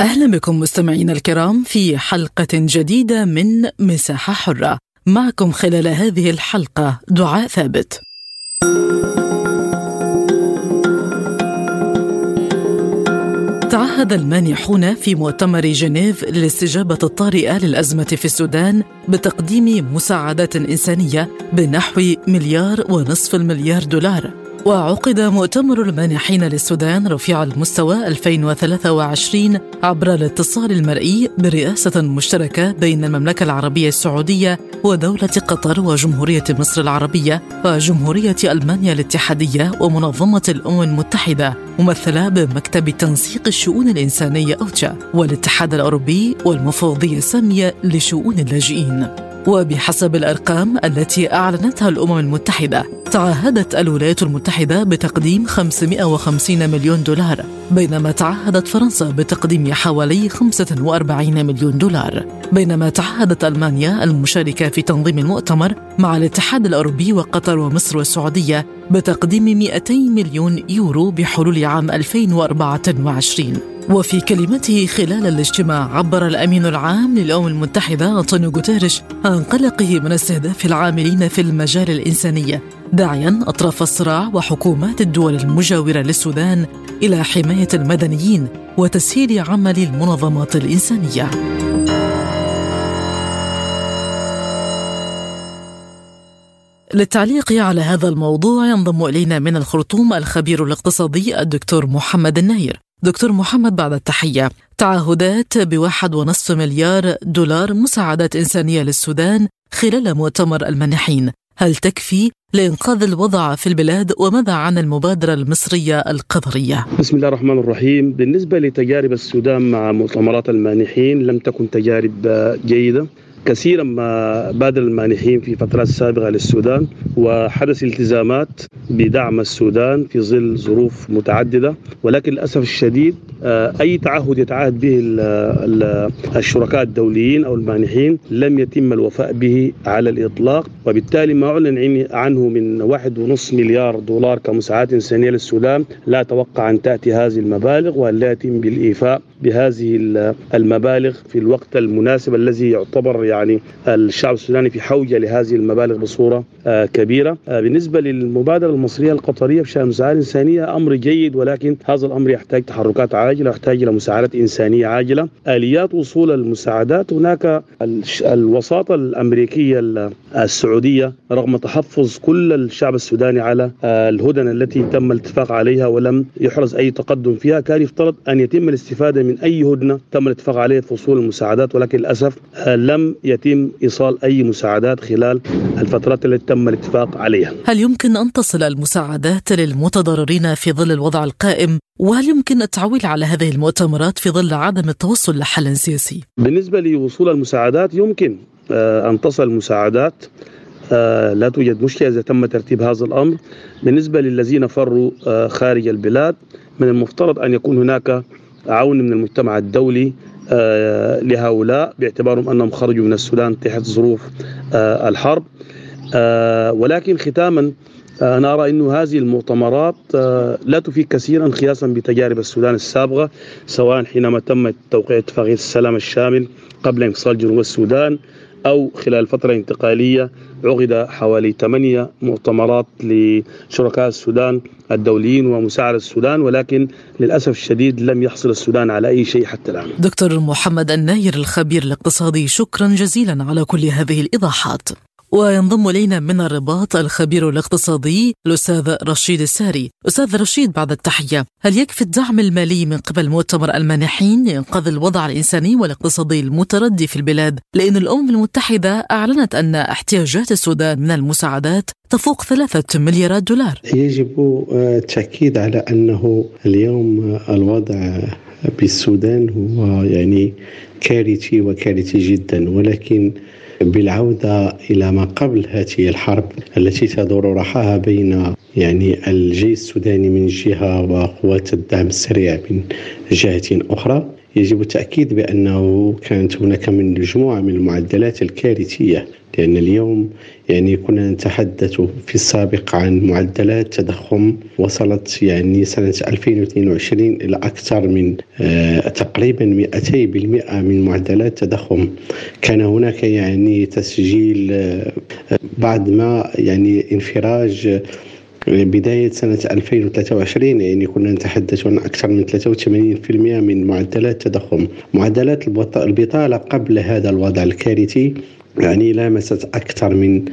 أهلا بكم مستمعينا الكرام في حلقة جديدة من مساحة حرة. معكم خلال هذه الحلقة دعاء ثابت. تعهد المانحون في مؤتمر جنيف للاستجابة الطارئة للأزمة في السودان بتقديم مساعدات إنسانية بنحو مليار ونصف المليار دولار. وعقد مؤتمر المانحين للسودان رفيع المستوى 2023 عبر الاتصال المرئي برئاسة مشتركة بين المملكة العربية السعودية ودولة قطر وجمهورية مصر العربية وجمهورية ألمانيا الاتحادية ومنظمة الأمم المتحدة ممثلة بمكتب تنسيق الشؤون الإنسانية أوتشا والاتحاد الأوروبي والمفوضية السامية لشؤون اللاجئين. وبحسب الأرقام التي أعلنتها الأمم المتحدة تعهدت الولايات المتحدة بتقديم 550 مليون دولار بينما تعهدت فرنسا بتقديم حوالي 45 مليون دولار. بينما تعهدت ألمانيا المشاركة في تنظيم المؤتمر مع الاتحاد الأوروبي وقطر ومصر والسعودية بتقديم 200 مليون يورو بحلول عام 2024 وفي كلمته خلال الاجتماع عبر الأمين العام للأمم المتحدة أنطونيو غوتيريش عن قلقه من استهداف العاملين في المجال الانساني داعيا أطراف الصراع وحكومات الدول المجاورة للسودان إلى حماية المدنيين وتسهيل عمل المنظمات الإنسانية. للتعليق على هذا الموضوع ينضم إلينا من الخرطوم الخبير الاقتصادي الدكتور محمد الناير. دكتور محمد بعد التحية. تعهدات بواحد ونصف مليار دولار مساعدات إنسانية للسودان خلال مؤتمر المانحين هل تكفي لإنقاذ الوضع في البلاد وماذا عن المبادرة المصرية القطرية؟ بسم الله الرحمن الرحيم. بالنسبة لتجارب السودان مع مؤتمرات المانحين لم تكن تجارب جيدة. كثيرا ما بادر المانحين في فترات سابقة للسودان وحدث التزامات بدعم السودان في ظل ظروف متعددة. ولكن للأسف الشديد أي تعهد يتعهد به الشركاء الدوليين أو المانحين لم يتم الوفاء به على الإطلاق. وبالتالي ما أعلن عنه من واحد ونصف مليار دولار كمساعدات إنسانية للسودان لا أتوقع أن تأتي هذه المبالغ وأن لا يتم بالإيفاء بهذه المبالغ في الوقت المناسب الذي يعتبر يعني الشعب السوداني في حوجة لهذه المبالغ بصورة كبيرة. بالنسبة للمبادرة المصرية القطرية بشان المساعدات الانسانيه أمر جيد ولكن هذا الأمر يحتاج تحركات عاجلة ويحتاج إلى مساعدات إنسانية عاجلة. آليات وصول المساعدات هناك الوساطة الأمريكية السعودية رغم تحفظ كل الشعب السوداني على الهدن التي تم الاتفاق عليها ولم يحرز أي تقدم فيها كان يفترض أن يتم الاستفادة من أي هدنة تم الاتفاق عليها في وصول المساعدات ولكن للأسف لم يتم إيصال أي مساعدات خلال الفترات التي تم الاتفاق عليها. هل يمكن أن تصل المساعدات للمتضررين في ظل الوضع القائم؟ وهل يمكن التعويل على هذه المؤتمرات في ظل عدم التوصل لحل سياسي؟ بالنسبة لوصول المساعدات يمكن أن تصل المساعدات لا توجد مشكلة إذا تم ترتيب هذا الأمر. بالنسبة للذين فروا خارج البلاد من المفترض أن يكون هناك عون من المجتمع الدولي لهؤلاء باعتبارهم أنهم خرجوا من السودان تحت ظروف الحرب. ولكن ختاما أنا أرى إنه هذه المؤتمرات لا تفيد كثيرا قياسا بتجارب السودان السابقة سواء حينما تم توقيع اتفاقية السلام الشامل قبل انفصال جنوب السودان أو خلال فترة انتقالية عقد حوالي ثمانية مؤتمرات لشركاء السودان الدوليين ومساعدة السودان ولكن للأسف الشديد لم يحصل السودان على أي شيء حتى الآن. دكتور محمد الناير الخبير الاقتصادي شكرا جزيلا على كل هذه الإيضاحات. وينضم إلينا من الرباط الخبير الاقتصادي الأستاذ رشيد الساري. أستاذ رشيد بعد التحية هل يكفي الدعم المالي من قبل مؤتمر المانحين لإنقاذ الوضع الإنساني والاقتصادي المتردي في البلاد؟ لأن الأمم المتحدة أعلنت أن احتياجات السودان من المساعدات تفوق ثلاثة مليارات دولار. يجب التأكيد على أنه اليوم الوضع بالسودان هو يعني كارثي وكارثي جدا ولكن بالعودة إلى ما قبل هذه الحرب التي تدور رحاها بين يعني الجيش السوداني من جهة وقوات الدعم السريع من جهة أخرى. يجب التأكيد بأنه كانت هناك من مجموعة من المعدلات الكارثية لأن اليوم يعني كنا نتحدث في السابق عن معدلات تضخم وصلت يعني سنة 2022 إلى أكثر من آه تقريبا 200% من معدلات تضخم. كان هناك يعني تسجيل آه بعد ما يعني انفراج بداية سنة 2023 يعني كنا نتحدث عن أكثر من 83% من معدلات التضخم معدلات البطالة قبل هذا الوضع الكارثي يعني لامست أكثر من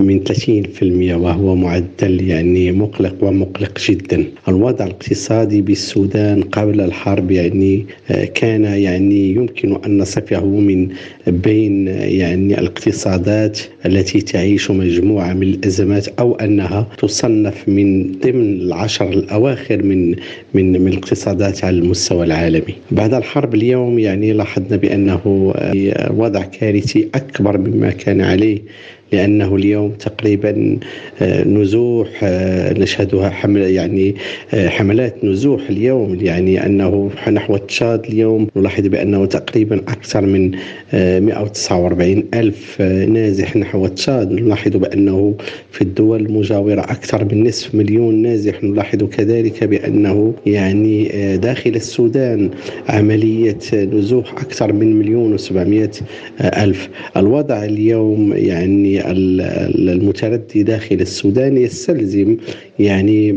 من 30% وهو معدل يعني مقلق ومقلق جدا. الوضع الاقتصادي بالسودان قبل الحرب يعني كان يعني يمكن أن نصفه من بين يعني الاقتصادات التي تعيش مجموعة من الأزمات أو أنها تصنف من ضمن العشر الأواخر من من من الاقتصادات على المستوى العالمي. بعد الحرب اليوم يعني لاحظنا بأنه وضع كارثي أكبر مما كان عليه لأنه اليوم تقريبا نزوح نشهدها حمل يعني حملات نزوح اليوم. يعني أنه نحو تشاد اليوم نلاحظ بأنه تقريبا أكثر من 149 ألف نازح نحو تشاد نلاحظ بأنه في الدول المجاورة أكثر من نصف مليون نازح. نلاحظ كذلك بأنه يعني داخل السودان عملية نزوح أكثر من مليون وسبعمائة ألف. الوضع اليوم يعني المتردي داخل السودان يستلزم يعني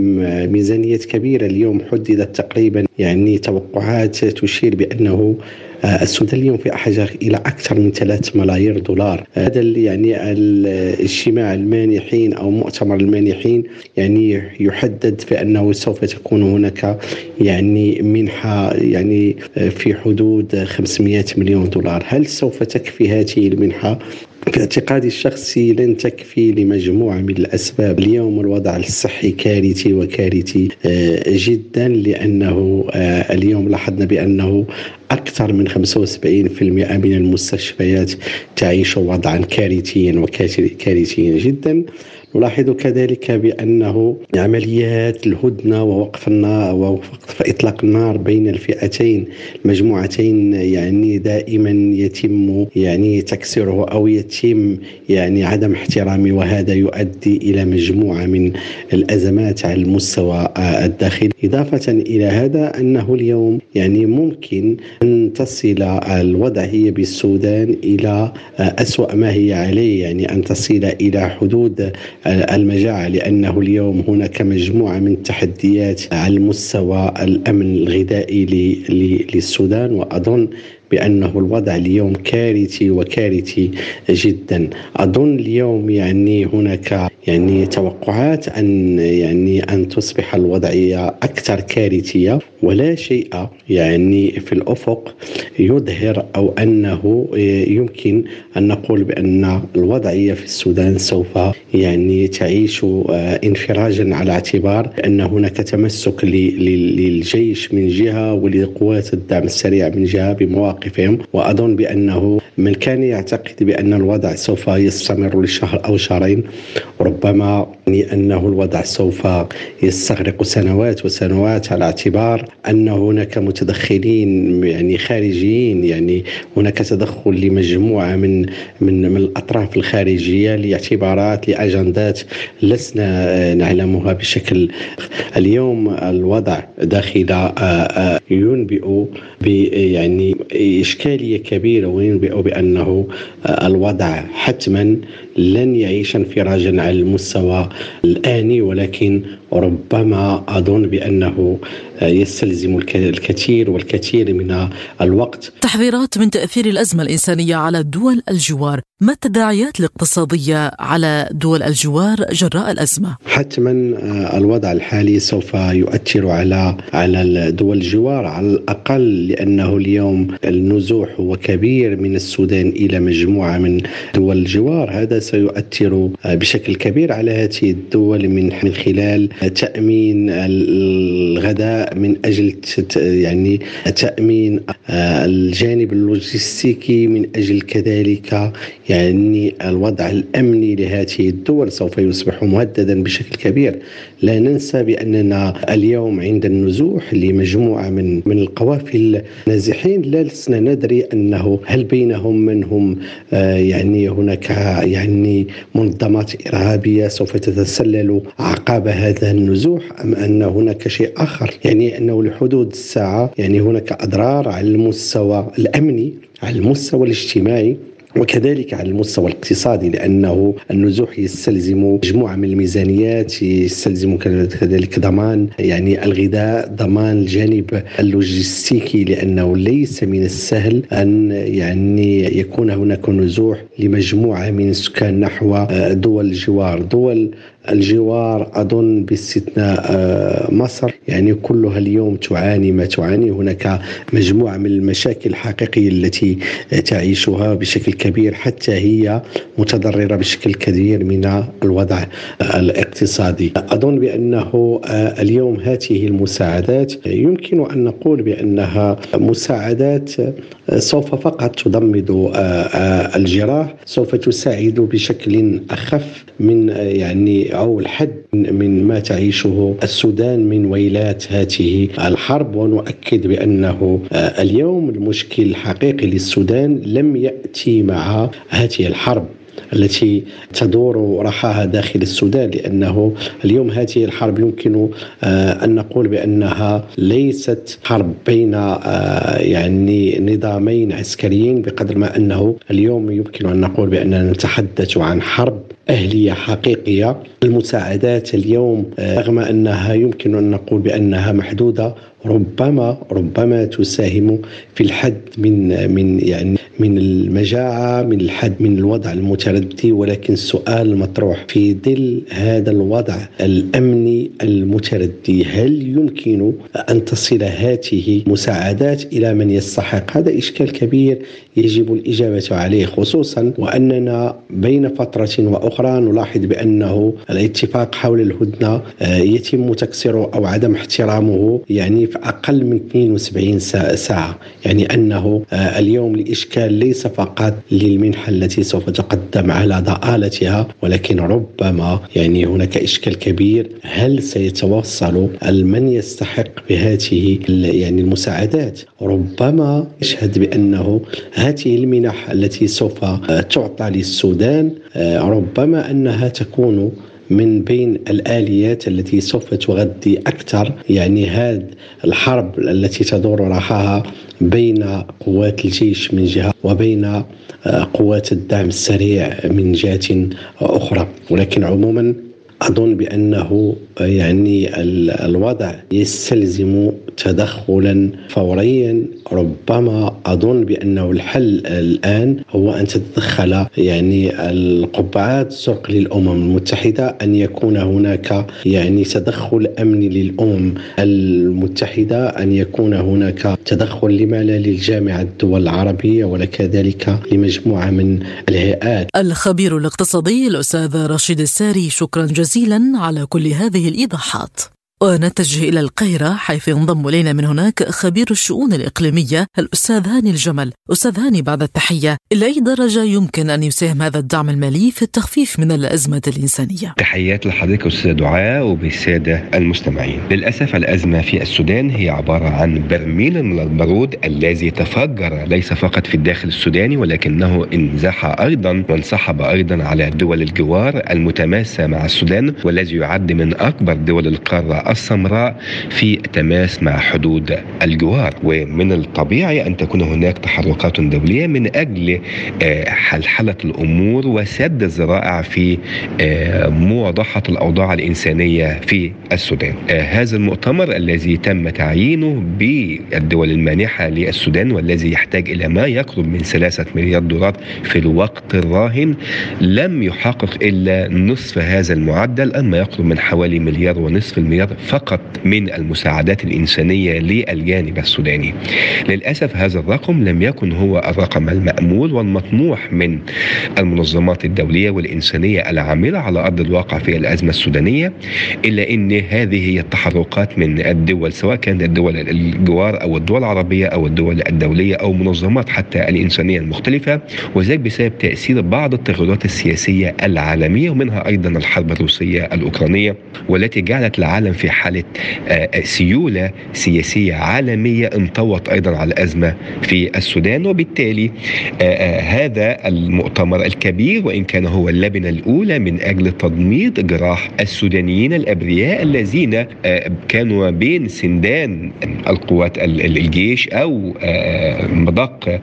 ميزانية كبيرة. اليوم حددت تقريبا يعني توقعات تشير بأنه السودان اليوم في حاجة إلى أكثر من 3 ملايير دولار. هذا يعني اجتماع المانحين أو مؤتمر المانحين يعني يحدد بأنه سوف تكون هناك يعني منحة يعني في حدود 500 مليون دولار. هل سوف تكفي هذه المنحة؟ في اعتقادي الشخصي لن تكفي لمجموعة من الأسباب. اليوم الوضع الصحي كارثي وكارثي جدا لأنه اليوم لاحظنا بأنه أكثر من 75% من المستشفيات تعيش وضعا كارثيا وكارثيا جدا. نلاحظ كذلك بأنه عمليات الهدنة ووقف النار ووقف إطلاق النار بين الفئتين المجموعتين يعني دائما يتم يعني تكسيره أو يتم يعني عدم احترامه وهذا يؤدي إلى مجموعة من الأزمات على المستوى الداخلي. إضافة إلى هذا أنه اليوم يعني ممكن أن تصل الوضعية بالسودان إلى أسوأ ما هي عليه يعني أن تصل إلى حدود المجاعة لأنه اليوم هناك مجموعة من التحديات على المستوى الأمن الغذائي للسودان وأظن بأنه الوضع اليوم كارثي وكارثي جدا. أظن اليوم يعني هناك يعني توقعات أن يعني أن تصبح الوضعية أكثر كارثية ولا شيء يعني في الأفق يظهر أو أنه يمكن أن نقول بأن الوضعية في السودان سوف يعني تعيش انفراجا على اعتبار أن هناك تمسك للجيش من جهة ولقوات الدعم السريع من جهة بمواقفهم. وأظن بأنه من كان يعتقد بأن الوضع سوف يستمر لشهر أو شهرين. ربما يعني أنه الوضع سوف يستغرق سنوات وسنوات على اعتبار أن هناك متدخلين يعني خارجيين يعني هناك تدخل لمجموعة من من من الأطراف الخارجية لاعتبارات لأجندات لسنا نعلمها بشكل اليوم. الوضع داخل ينبئ يعني إشكالية كبيرة وينبئ بأنه الوضع حتما لن يعيش انفراجا على المستوى الآني ولكن ربما أظن بأنه يستلزم الكثير والكثير من الوقت. تحذيرات من تأثير الأزمة الإنسانية على دول الجوار. ما التداعيات الاقتصادية على دول الجوار جراء الأزمة؟ حتما الوضع الحالي سوف يؤثر على على دول الجوار. على الأقل لأنه اليوم النزوح هو كبير من السودان إلى مجموعة من دول الجوار. هذا سيؤثر بشكل كبير على هذه الدول من من خلال تأمين الغذاء من أجل يعني تامين آه، الجانب اللوجستيكي من أجل كذلك يعني الوضع الأمني لهذه الدول سوف يصبح مهددا بشكل كبير. لا ننسى بأننا اليوم عند النزوح لمجموعة من من القوافل النازحين. لا لسنا ندري أنه هل بينهم من هم آه، يعني هناك يعني منظمات إرهابية سوف تتسلل اعقاب هذا النزوح أم أن هناك شيء آخر؟ يعني أنه لحدود الساعة يعني هناك أضرار على المستوى الأمني على المستوى الاجتماعي وكذلك على المستوى الاقتصادي لأنه النزوح يستلزم مجموعة من الميزانيات يستلزم كذلك ضمان يعني الغذاء ضمان الجانب اللوجستيكي لأنه ليس من السهل أن يعني يكون هناك نزوح لمجموعة من السكان نحو دول الجوار دول الجوار أظن باستثناء آه، مصر. يعني كلها اليوم تعاني ما تعاني. هناك مجموعة من المشاكل الحقيقية التي تعيشها بشكل كبير حتى هي متضررة بشكل كبير من الوضع الاقتصادي. أظن بأنه آه، اليوم هذه المساعدات يمكن أن نقول بأنها مساعدات آه، سوف فقط تضمد الجراح سوف تساعد بشكل أخف من يعني أو الحد من ما تعيشه السودان من ويلات هذه الحرب ونؤكد بأنه آه، اليوم المشكل الحقيقي للسودان لم يأتي مع هذه الحرب التي تدور رحاها داخل السودان لأنه اليوم هذه الحرب يمكن آه، أن نقول بأنها ليست حرب بين آه، يعني نظامين عسكريين بقدر ما أنه اليوم يمكن أن نقول بأننا نتحدث عن حرب أهلية حقيقية. المساعدات اليوم آه، رغم أنها يمكن أن نقول بأنها محدودة ربما ربما تساهم في الحد من من يعني من المجاعة من الحد من الوضع المتردي ولكن السؤال المطروح في ظل هذا الوضع الأمني المتردي هل يمكن أن تصل هذه المساعدات إلى من يستحق؟ هذا إشكال كبير يجب الإجابة عليه خصوصا وأننا بين فترة وأخرى نلاحظ بأنه الاتفاق حول الهدنة آه، يتم تكسيره أو عدم احترامه يعني في أقل من 72 ساعة؟ يعني أنه آه، اليوم الإشكال ليس فقط للمنحة التي سوف تقدم على ضآلتها ولكن ربما يعني هناك إشكال كبير. هل سيتوصل من يستحق بهذه يعني المساعدات؟ ربما يشهد بأنه هذه المنح التي سوف تعطى للسودان آه، ربما أنها تكون من بين الآليات التي سوف تغذي أكثر يعني هذه الحرب التي تدور رحاها بين قوات الجيش من جهة وبين آه، قوات الدعم السريع من جهة أخرى. ولكن عموما أظن بأنه يعني الوضع يستلزم تدخلا فوريا. ربما أظن بأنه الحل الآن هو أن تتدخل يعني القبعات الزرق للأمم المتحدة أن يكون هناك يعني تدخل أمني للأمم المتحدة أن يكون هناك تدخل لما لا للجامعة الدول العربية ولكذلك لمجموعة من الهيئات. الخبير الاقتصادي الأستاذ رشيد الساري شكرا جزيلا على كل هذه الإيضاحات. ونتجه إلى القاهرة حيث ينضم إلينا من هناك خبير الشؤون الإقليمية الأستاذ هاني الجمل. أستاذ هاني بعد التحية إلى أي درجة يمكن أن يساهم هذا الدعم المالي في التخفيف من الأزمة الإنسانية؟ تحيات لحضرتك أستاذ دعاء وبالسادة المستمعين. للأسف الأزمة في السودان هي عبارة عن برميل من البارود الذي تفجر ليس فقط في الداخل السوداني ولكنه انزاح أيضا وانسحب أيضا على دول الجوار المتماسة مع السودان والذي يعد من أكبر دول القارة السمراء في تماس مع حدود الجوار. ومن الطبيعي أن تكون هناك تحركات دولية من أجل آه، حلحلة الأمور وسد الذرائع في آه، مواضحة الأوضاع الإنسانية في السودان. آه، هذا المؤتمر الذي تم تعيينه بالدول المانحة للسودان والذي يحتاج إلى ما يقرب من ثلاثة مليار دولار في الوقت الراهن لم يحقق إلا نصف هذا المعدل أما يقرب من حوالي مليار ونصف المليار فقط من المساعدات الإنسانية للجانب السوداني. للأسف هذا الرقم لم يكن هو الرقم المأمول والمطموح من المنظمات الدولية والإنسانية العاملة على أرض الواقع في الأزمة السودانية إلا أن هذه هي التحركات من الدول سواء كانت الدول الجوار أو الدول العربية أو الدول الدولية أو منظمات حتى الإنسانية المختلفة وذلك بسبب تأثير بعض التغيرات السياسية العالمية ومنها أيضا الحرب الروسية الأوكرانية والتي جعلت العالم في حالة سيولة سياسية عالمية انطوت أيضا على الأزمة في السودان. وبالتالي هذا المؤتمر الكبير وإن كان هو اللبنة الأولى من أجل تضميد جراح السودانيين الأبرياء الذين كانوا بين سندان القوات الجيش أو مدق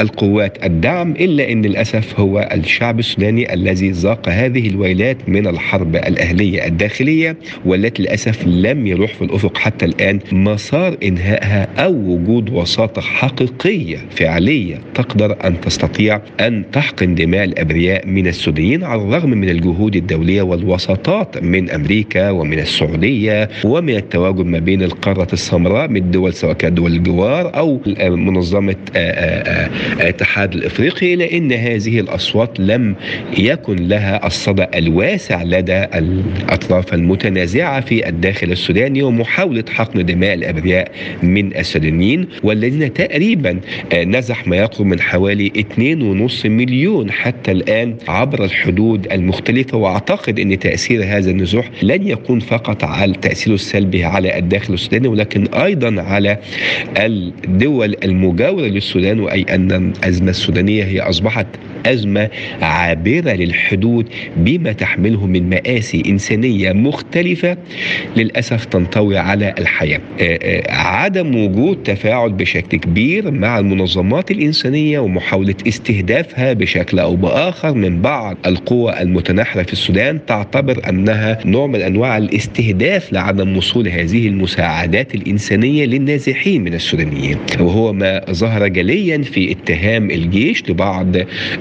القوات الدعم إلا أن للأسف هو الشعب السوداني الذي ذاق هذه الويلات من الحرب الأهلية الداخلية. والتي للأسف لم يروح في الأفق حتى الآن مسار إنهائها أو وجود وساطة حقيقية فعلية تقدر أن تستطيع أن تحقن دماء الأبرياء من السودانيين على الرغم من الجهود الدولية والوساطات من أمريكا ومن السعودية ومن التواجد ما بين القارة السمراء من الدول سواء كانت دول الجوار أو منظمة الاتحاد الإفريقي لأن هذه الأصوات لم يكن لها الصدى الواسع لدى الأطراف المتنازعة في الداخل السوداني ومحاولة حقن دماء الأبرياء من السودانيين والذين تقريبا نزح ما يقرب من حوالي 2.5 مليون حتى الآن عبر الحدود المختلفة. وأعتقد أن تأثير هذا النزوح لن يكون فقط على تأثيره السلبي على الداخل السوداني ولكن أيضا على الدول المجاورة للسودان وأي أن الأزمة السودانية هي أصبحت أزمة عابرة للحدود بما تحمله من مآسي إنسانية مختلفة. للأسف تنطوي على الحياة. عدم وجود تفاعل بشكل كبير مع المنظمات الإنسانية ومحاولة استهدافها بشكل أو بآخر من بعض القوى المتناحرة في السودان تعتبر أنها نوع من أنواع الاستهداف لعدم وصول هذه المساعدات الإنسانية للنازحين من السودانيين. وهو ما ظهر جليا في اتهام الجيش لبعض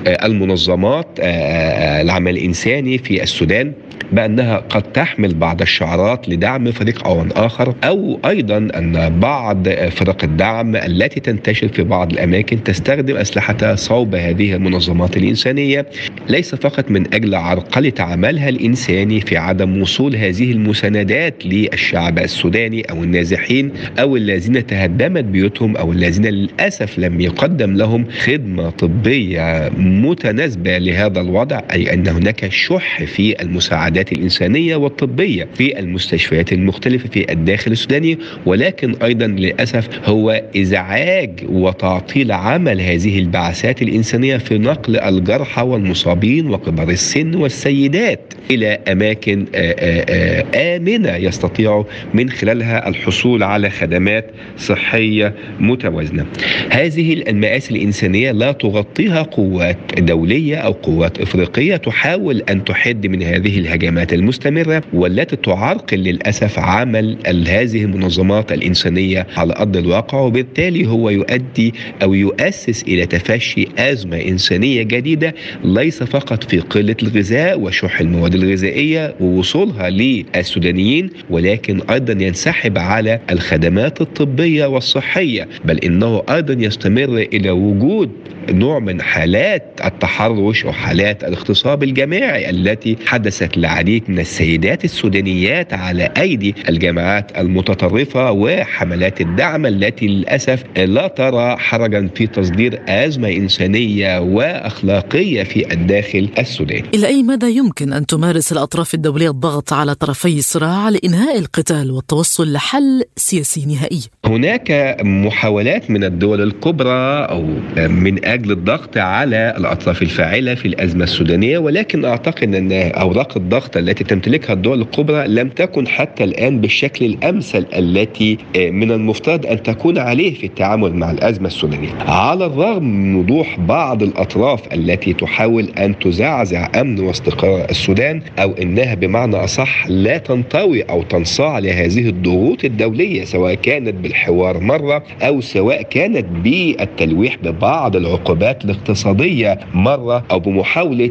المنظمات العمل الإنساني في السودان بأنها قد تحمل بعض الشعارات لدعم فريق أو آخر أو أيضا أن بعض فرق الدعم التي تنتشر في بعض الأماكن تستخدم أسلحتها صوب هذه المنظمات الإنسانية. ليس فقط من أجل عرقلة عملها الإنساني في عدم وصول هذه المساندات للشعب السوداني أو النازحين أو الذين تهدمت بيوتهم أو الذين للأسف لم يقدم لهم خدمة طبية متناسبة لهذا الوضع أي أن هناك شح في المساعدات الإنسانية والطبية. في المستشفيات المختلفة في الداخل السوداني ولكن أيضا للأسف هو إزعاج وتعطيل عمل هذه البعثات الإنسانية في نقل الجرحى والمصابين وكبار السن والسيدات إلى أماكن آمنة يستطيعوا من خلالها الحصول على خدمات صحية متوازنة. هذه المآسي الإنسانية لا تغطيها قوات دولية أو قوات إفريقية تحاول أن تحد من هذه الهجمات المستمرة والتي تعرقل للأسف عمل هذه المنظمات الإنسانية على أرض الواقع وبالتالي هو يؤدي أو يؤسس إلى تفشي أزمة إنسانية جديدة ليس فقط في قلة الغذاء وشح المواد الغذائية ووصولها للسودانيين ولكن أيضا ينسحب على الخدمات الطبية والصحية بل إنه أيضا يستمر إلى وجود نوع من حالات التحرش وحالات الاغتصاب الجماعي التي حدثت لعديد من السيدات السودانيات على أيدي الجماعات المتطرفة وحملات الدعم التي للأسف لا ترى حرجا في تصدير أزمة إنسانية وأخلاقية في الداخل السوداني. إلى أي مدى يمكن أن تمارس الأطراف الدولية الضغط على طرفي الصراع لإنهاء القتال والتوصل لحل سياسي نهائي؟ هناك محاولات من الدول الكبرى أو من أجل الضغط على الأطراف الفاعلة في الأزمة السودانية ولكن أعتقد أن أوراق الضغط التي تمتلكها الدول الكبرى لم تكن حتى الآن بالشكل الأمثل التي من المفترض أن تكون عليه في التعامل مع الأزمة السودانية. على الرغم من وضوح بعض الأطراف التي تحاول أن تزعزع أمن واستقرار السودان أو إنها بمعنى أصح لا تنطوي أو تنصاع لهذه الضغوط الدولية سواء كانت بالحوار مرة أو سواء كانت بالتلويح ببعض العقوبات الاقتصادية مرة أو بمحاولة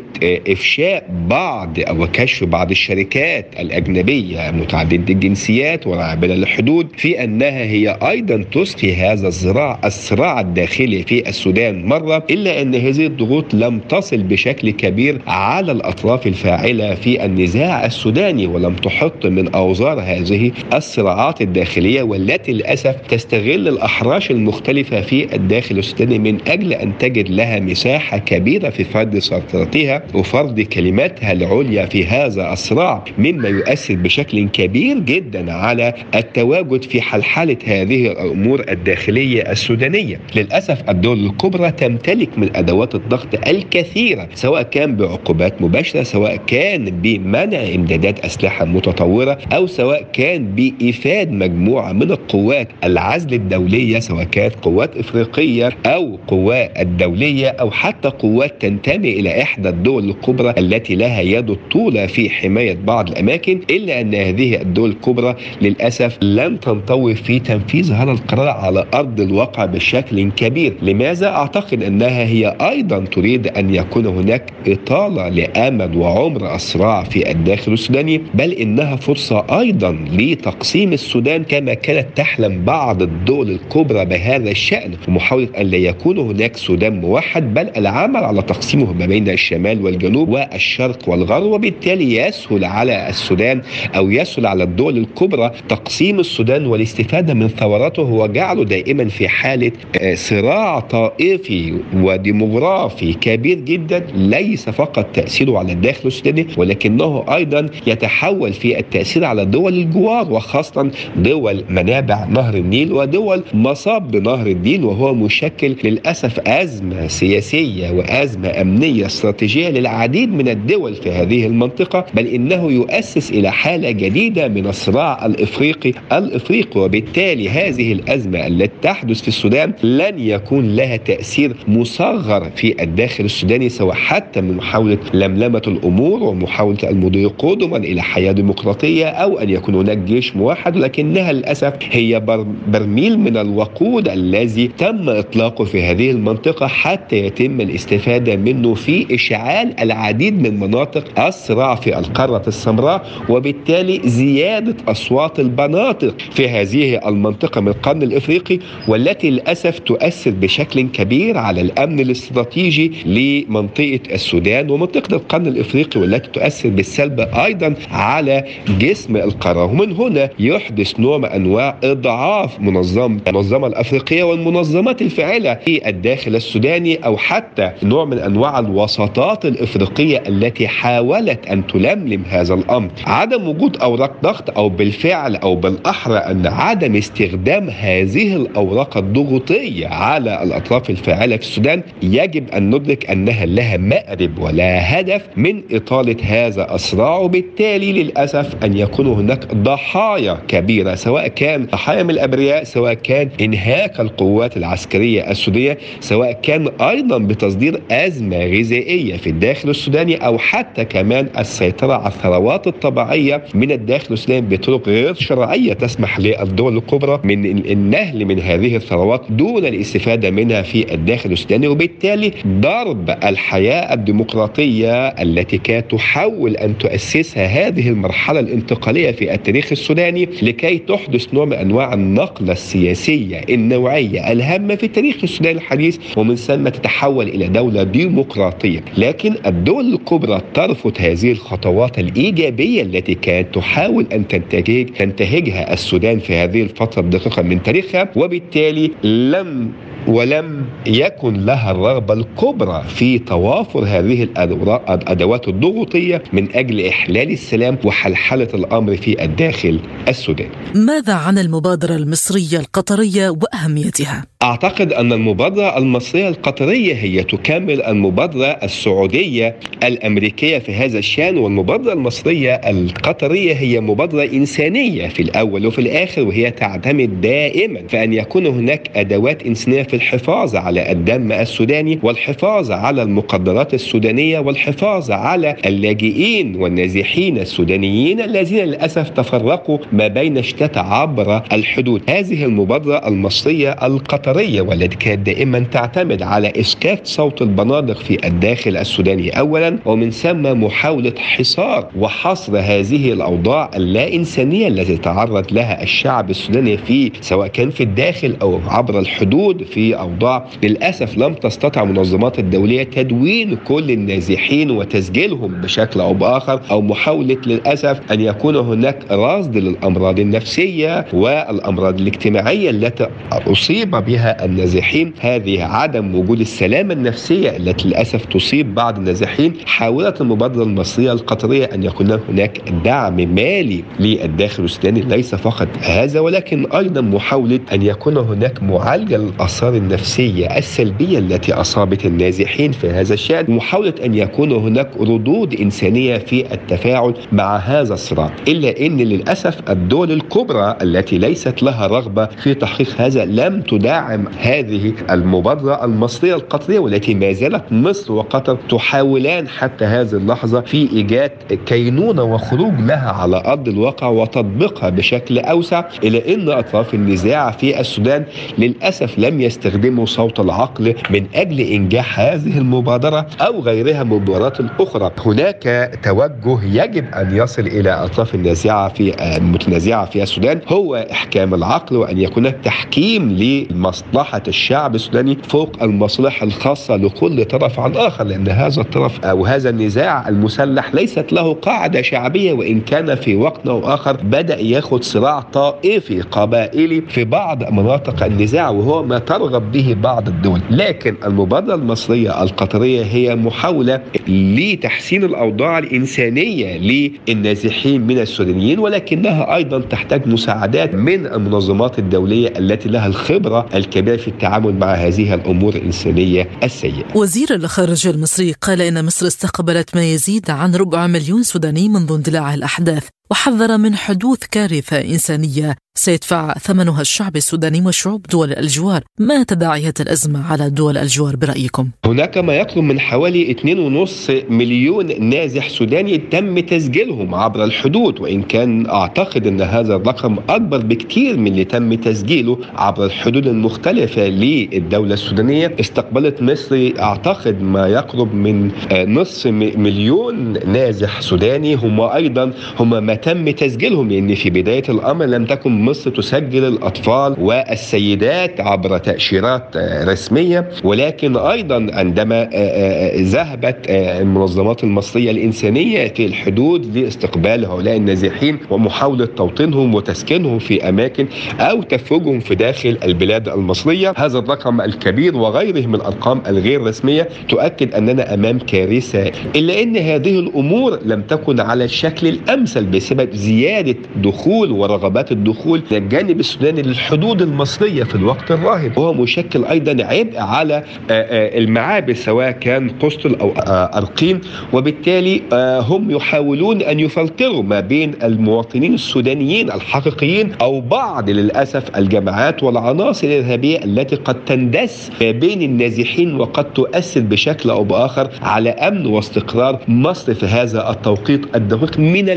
إفشاء بعض أو كشف بعض الشركات الأجنبية أجنبية متعددة الجنسيات ورعبلة الحدود في أنها هي أيضا تسقي هذا الصراع الصراع الداخلي في السودان مرة إلا أن هذه الضغوط لم تصل بشكل كبير على الأطراف الفاعلة في النزاع السوداني ولم تحط من أوزار هذه الصراعات الداخلية والتي للأسف تستغل الأحراش المختلفة في الداخل السوداني من أجل أن تجد لها مساحة كبيرة في فرض سيطرتها وفرض كلماتها العليا في هذا الصراع مما يؤثر بشكل كبير جدا على التواجد في حلحلة هذه الأمور الداخلية السودانية. للأسف الدول الكبرى تمتلك من أدوات الضغط الكثيرة سواء كان بعقوبات مباشرة سواء كان بمنع إمدادات أسلحة متطورة أو سواء كان بإيفاد مجموعة من القوات العزل الدولية سواء كانت قوات إفريقية أو قوات الدولية أو حتى قوات تنتمي إلى إحدى الدول الكبرى التي لها يد الطولة في حماية بعض الأماكن. إلا أن هذه الدول الكبرى للأسف لم تنطوي في تنفيذ هذا القرار على أرض الواقع بشكل كبير لماذا؟ أعتقد أنها هي أيضا تريد أن يكون هناك إطالة لأمد وعمر الصراع في الداخل السوداني بل إنها فرصة أيضا لتقسيم السودان كما كانت تحلم بعض الدول الكبرى بهذا الشأن ومحاولة أن لا يكون هناك سودان موحد بل العمل على تقسيمه ما بين الشمال والجنوب والشرق والغرب وبالتالي يسهل على السودان أو يسهل على الدول الكبرى تقسيم السودان والاستفادة من ثوراته وجعله دائما في حالة صراع طائفي وديموغرافي كبير جدا. ليس فقط تأثيره على الداخل السوداني ولكنه أيضا يتحول في التأثير على دول الجوار وخاصة دول منابع نهر النيل ودول مصاب بنهر النيل وهو مشكل للأسف أزمة سياسية وأزمة أمنية استراتيجية للعديد من الدول في هذه المنطقة. بل إنه يؤسس إلى حالة جديدة من الصراع الإفريقي الإفريقي وبالتالي هذه الأزمة التي تحدث في السودان لن يكون لها تأثير مصغر في الداخل السوداني سواء حتى من محاولة لملمة الأمور ومحاولة المضي قدما إلى حياة ديمقراطية أو أن يكون هناك جيش موحد. لكنها للأسف هي برميل من الوقود الذي تم إطلاقه في هذه المنطقة حتى يتم الاستفادة منه في إشعال العديد من مناطق الصراع في القارة السمراء. وبالتالي زيادة أصوات المناطق في هذه المنطقة من القرن الإفريقي والتي للأسف تؤثر بشكل كبير على الأمن الاستراتيجي لمنطقة السودان ومنطقة القرن الإفريقي والتي تؤثر بالسلب أيضا على جسم القارة. ومن هنا يحدث نوع من أنواع إضعاف منظمة المنظمة الأفريقية والمنظمات الفاعلة في الداخل السوداني أو حتى نوع من أنواع الوساطات الإفريقية التي حاولت أن تلملم هذا الأمر. عدم وجود أوراق ضغط أو بالفعل أو بالأحرى أن عدم استخدام هذه الأوراق الضغوطية على الأطراف الفاعلة في السودان يجب أن ندرك أنها لها مأرب ولا هدف من إطالة هذا الصراع. وبالتالي للأسف أن يكون هناك ضحايا كبيرة سواء كان ضحايا من الأبرياء سواء كان إنهاك القوات العسكرية السورية سواء كان أيضا بتصدير أزمة غذائية في الداخل السوداني أو حتى كمان السيطرة على الثروات الطبيعية من الداخل السوداني بطرق غير شرعية تسمح للدول الكبرى من النهل من هذه الثروات دون الاستفادة منها في الداخل السوداني وبالتالي ضرب الحياة الديمقراطية التي كانت تحاول أن تؤسسها هذه المرحلة الانتقالية في التاريخ السوداني لكي تحدث نوع من أنواع النقلة السياسية النوعية الهامة في التاريخ السوداني الحديث ومن ثم تتحول إلى دولة ديمقراطية. لكن الدول الكبرى ترفض هذه الخطوات الإيجابية التي كانت تحاول أن تنتهج تنتهجها السودان في هذه الفترة الدقيقة من تاريخها وبالتالي لم ولم يكن لها الرغبة الكبرى في توافر هذه الأدوات الضغوطية من أجل إحلال السلام وحلحلة الأمر في الداخل السوداني ماذا عن المبادرة المصرية القطرية وأهميتها؟ أعتقد أن المبادرة المصرية القطرية هي تكمل المبادرة السعودية الأمريكية في هذا الشأن والمبادرة المصرية القطرية هي مبادرة إنسانية في الأول وفي الآخر وهي تعتمد دائما فأن يكون هناك أدوات إنسانية في الحفاظ على الدم السوداني والحفاظ على المقدرات السودانية والحفاظ على اللاجئين والنازحين السودانيين الذين للأسف تفرقوا ما بين شتات عبر الحدود. هذه المبادرة المصرية القطرية والتي كانت دائما تعتمد على إسكات صوت البنادق في الداخل السوداني أولا ومن ثم محاولة حصار وحصر هذه الأوضاع اللا انسانيه التي تعرض لها الشعب السوداني في سواء كان في الداخل أو عبر الحدود في أوضاع للأسف لم تستطع المنظمات الدولية تدوين كل النازحين وتسجيلهم بشكل أو بآخر أو محاولة للأسف أن يكون هناك رصد للأمراض النفسية والأمراض الاجتماعية التي أصيب بها النازحين. هذه عدم وجود السلامة النفسية التي للأسف تصيب بعض النازحين حاولت المبادرة المصرية القطرية أن يكون هناك دعم مالي للداخل السوداني ليس فقط هذا ولكن أيضا محاولة أن يكون هناك معالجة للاثار النفسية السلبية التي أصابت النازحين في هذا الشأن محاولة أن يكون هناك ردود إنسانية في التفاعل مع هذا الصراع. إلا إن للأسف الدول الكبرى التي ليست لها رغبة في تحقيق هذا لم تدعم هذه المبادرة المصرية القطرية والتي ما زالت مصر وقطر تحاولان حتى هذه اللحظة في إيجاد كينونة وخروج لها على أرض الواقع وتطبيقها بشكل أوسع. إلى إن أطراف النزاع في السودان للأسف لم يستخدموا صوت العقل من أجل إنجاح هذه المبادرة أو غيرها من مبادرات أخرى. هناك توجه يجب أن يصل إلى أطراف النازعة في المتنازعة في السودان. هو إحكام العقل وأن يكون تحكيم لمصلحة الشعب السوداني فوق المصلحة الخاصة لكل طرف عن اخر لأن هذا الطرف أو هذا النزاع المسلح ليست له قاعدة شعبية وإن كان في وقت أو آخر بدأ ياخذ صراع طائفي قبائلي في بعض مناطق النزاع وهو ما ترغب به بعض الدول لكن المبادرة المصرية القطرية هي محاولة لتحسين الأوضاع الإنسانية للنازحين من السودانيين ولكنها أيضا تحتاج مساعدات من المنظمات الدولية التي لها الخبرة الكبيرة في التعامل مع هذه الأمور الإنسانية السيئة. وزير الخارجية المصري قال إن مصر استقبلت ما يزيد عن ربع مليون سوداني منذ اندلاع الأحداث وحذر من حدوث كارثة إنسانية. سيدفع ثمنها الشعب السوداني وشعوب دول الجوار. ما تداعيات الأزمة على دول الجوار برأيكم؟ هناك ما يقرب من حوالي 2.5 مليون نازح سوداني تم تسجيلهم عبر الحدود وإن كان أعتقد أن هذا الرقم أكبر بكثير من اللي تم تسجيله عبر الحدود المختلفة للدولة السودانية. استقبلت مصر أعتقد ما يقرب من نصف مليون نازح سوداني. هم أيضا هم ما تم تسجيلهم لأن في بداية الأمر لم تكن مصر تسجل الأطفال والسيدات عبر تأشيرات رسمية. ولكن أيضا عندما ذهبت المنظمات المصرية الإنسانية في الحدود لاستقبال هؤلاء النازحين ومحاولة توطينهم وتسكينهم في أماكن أو تفويجهم في داخل البلاد المصرية. هذا الرقم الكبير وغيره من الأرقام الغير رسمية تؤكد أننا أمام كارثة إلا إن هذه الأمور لم تكن على الشكل الأمثل بسبب زيادة دخول ورغبات الدخول من الجانب السوداني للحدود المصرية في الوقت الراهن. وهو مشكل أيضا عبء على المعابر سواء كان قسطل أو أرقين. وبالتالي هم يحاولون أن يفلتروا ما بين المواطنين السودانيين الحقيقيين أو بعض للأسف الجماعات والعناصر الإرهابية التي قد تندس ما بين النازحين وقد تؤثر بشكل أو بآخر على أمن واستقرار مصر في هذا التوقيت الدقيق من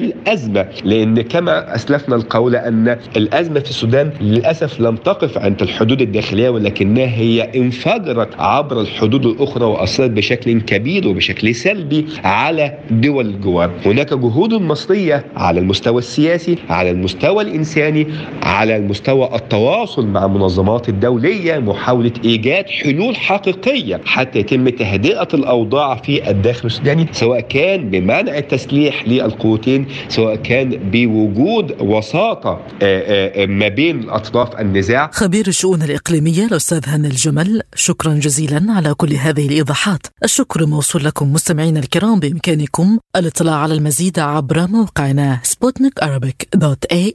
الأزمة. لأن كما أسلفنا القول أن الأزمة في السودان للأسف لم تقف عند الحدود الداخلية ولكنها هي انفجرت عبر الحدود الأخرى واثرت بشكل كبير وبشكل سلبي على دول الجوار. هناك جهود مصرية على المستوى السياسي على المستوى الإنساني على المستوى التواصل مع المنظمات الدولية محاولة إيجاد حلول حقيقية حتى يتم تهدئة الأوضاع في الداخل السوداني سواء كان بمنع التسليح للقوتين سواء كان بوجود وساطه ما بين اطراف النزاع. خبير الشؤون الإقليمية الأستاذ هاني الجمل شكرا جزيلا على كل هذه الإيضاحات. الشكر موصول لكم مستمعينا الكرام بإمكانكم الاطلاع على المزيد عبر موقعنا سبوتنيك دوت اي